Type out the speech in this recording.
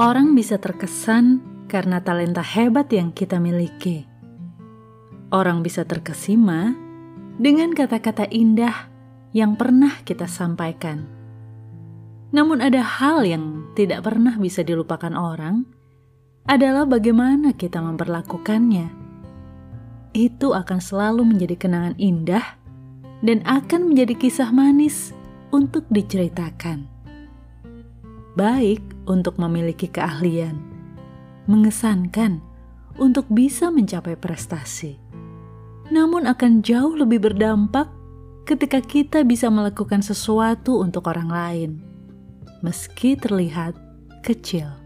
Orang bisa terkesan karena talenta hebat yang kita miliki. Orang bisa terkesima dengan kata-kata indah yang pernah kita sampaikan. Namun, ada hal yang tidak pernah bisa dilupakan orang adalah bagaimana kita memperlakukannya. Itu akan selalu menjadi kenangan indah dan akan menjadi kisah manis untuk diceritakan. Baik untuk memiliki keahlian, mengesankan untuk bisa mencapai prestasi. Namun akan jauh lebih berdampak ketika kita bisa melakukan sesuatu untuk orang lain, meski terlihat kecil.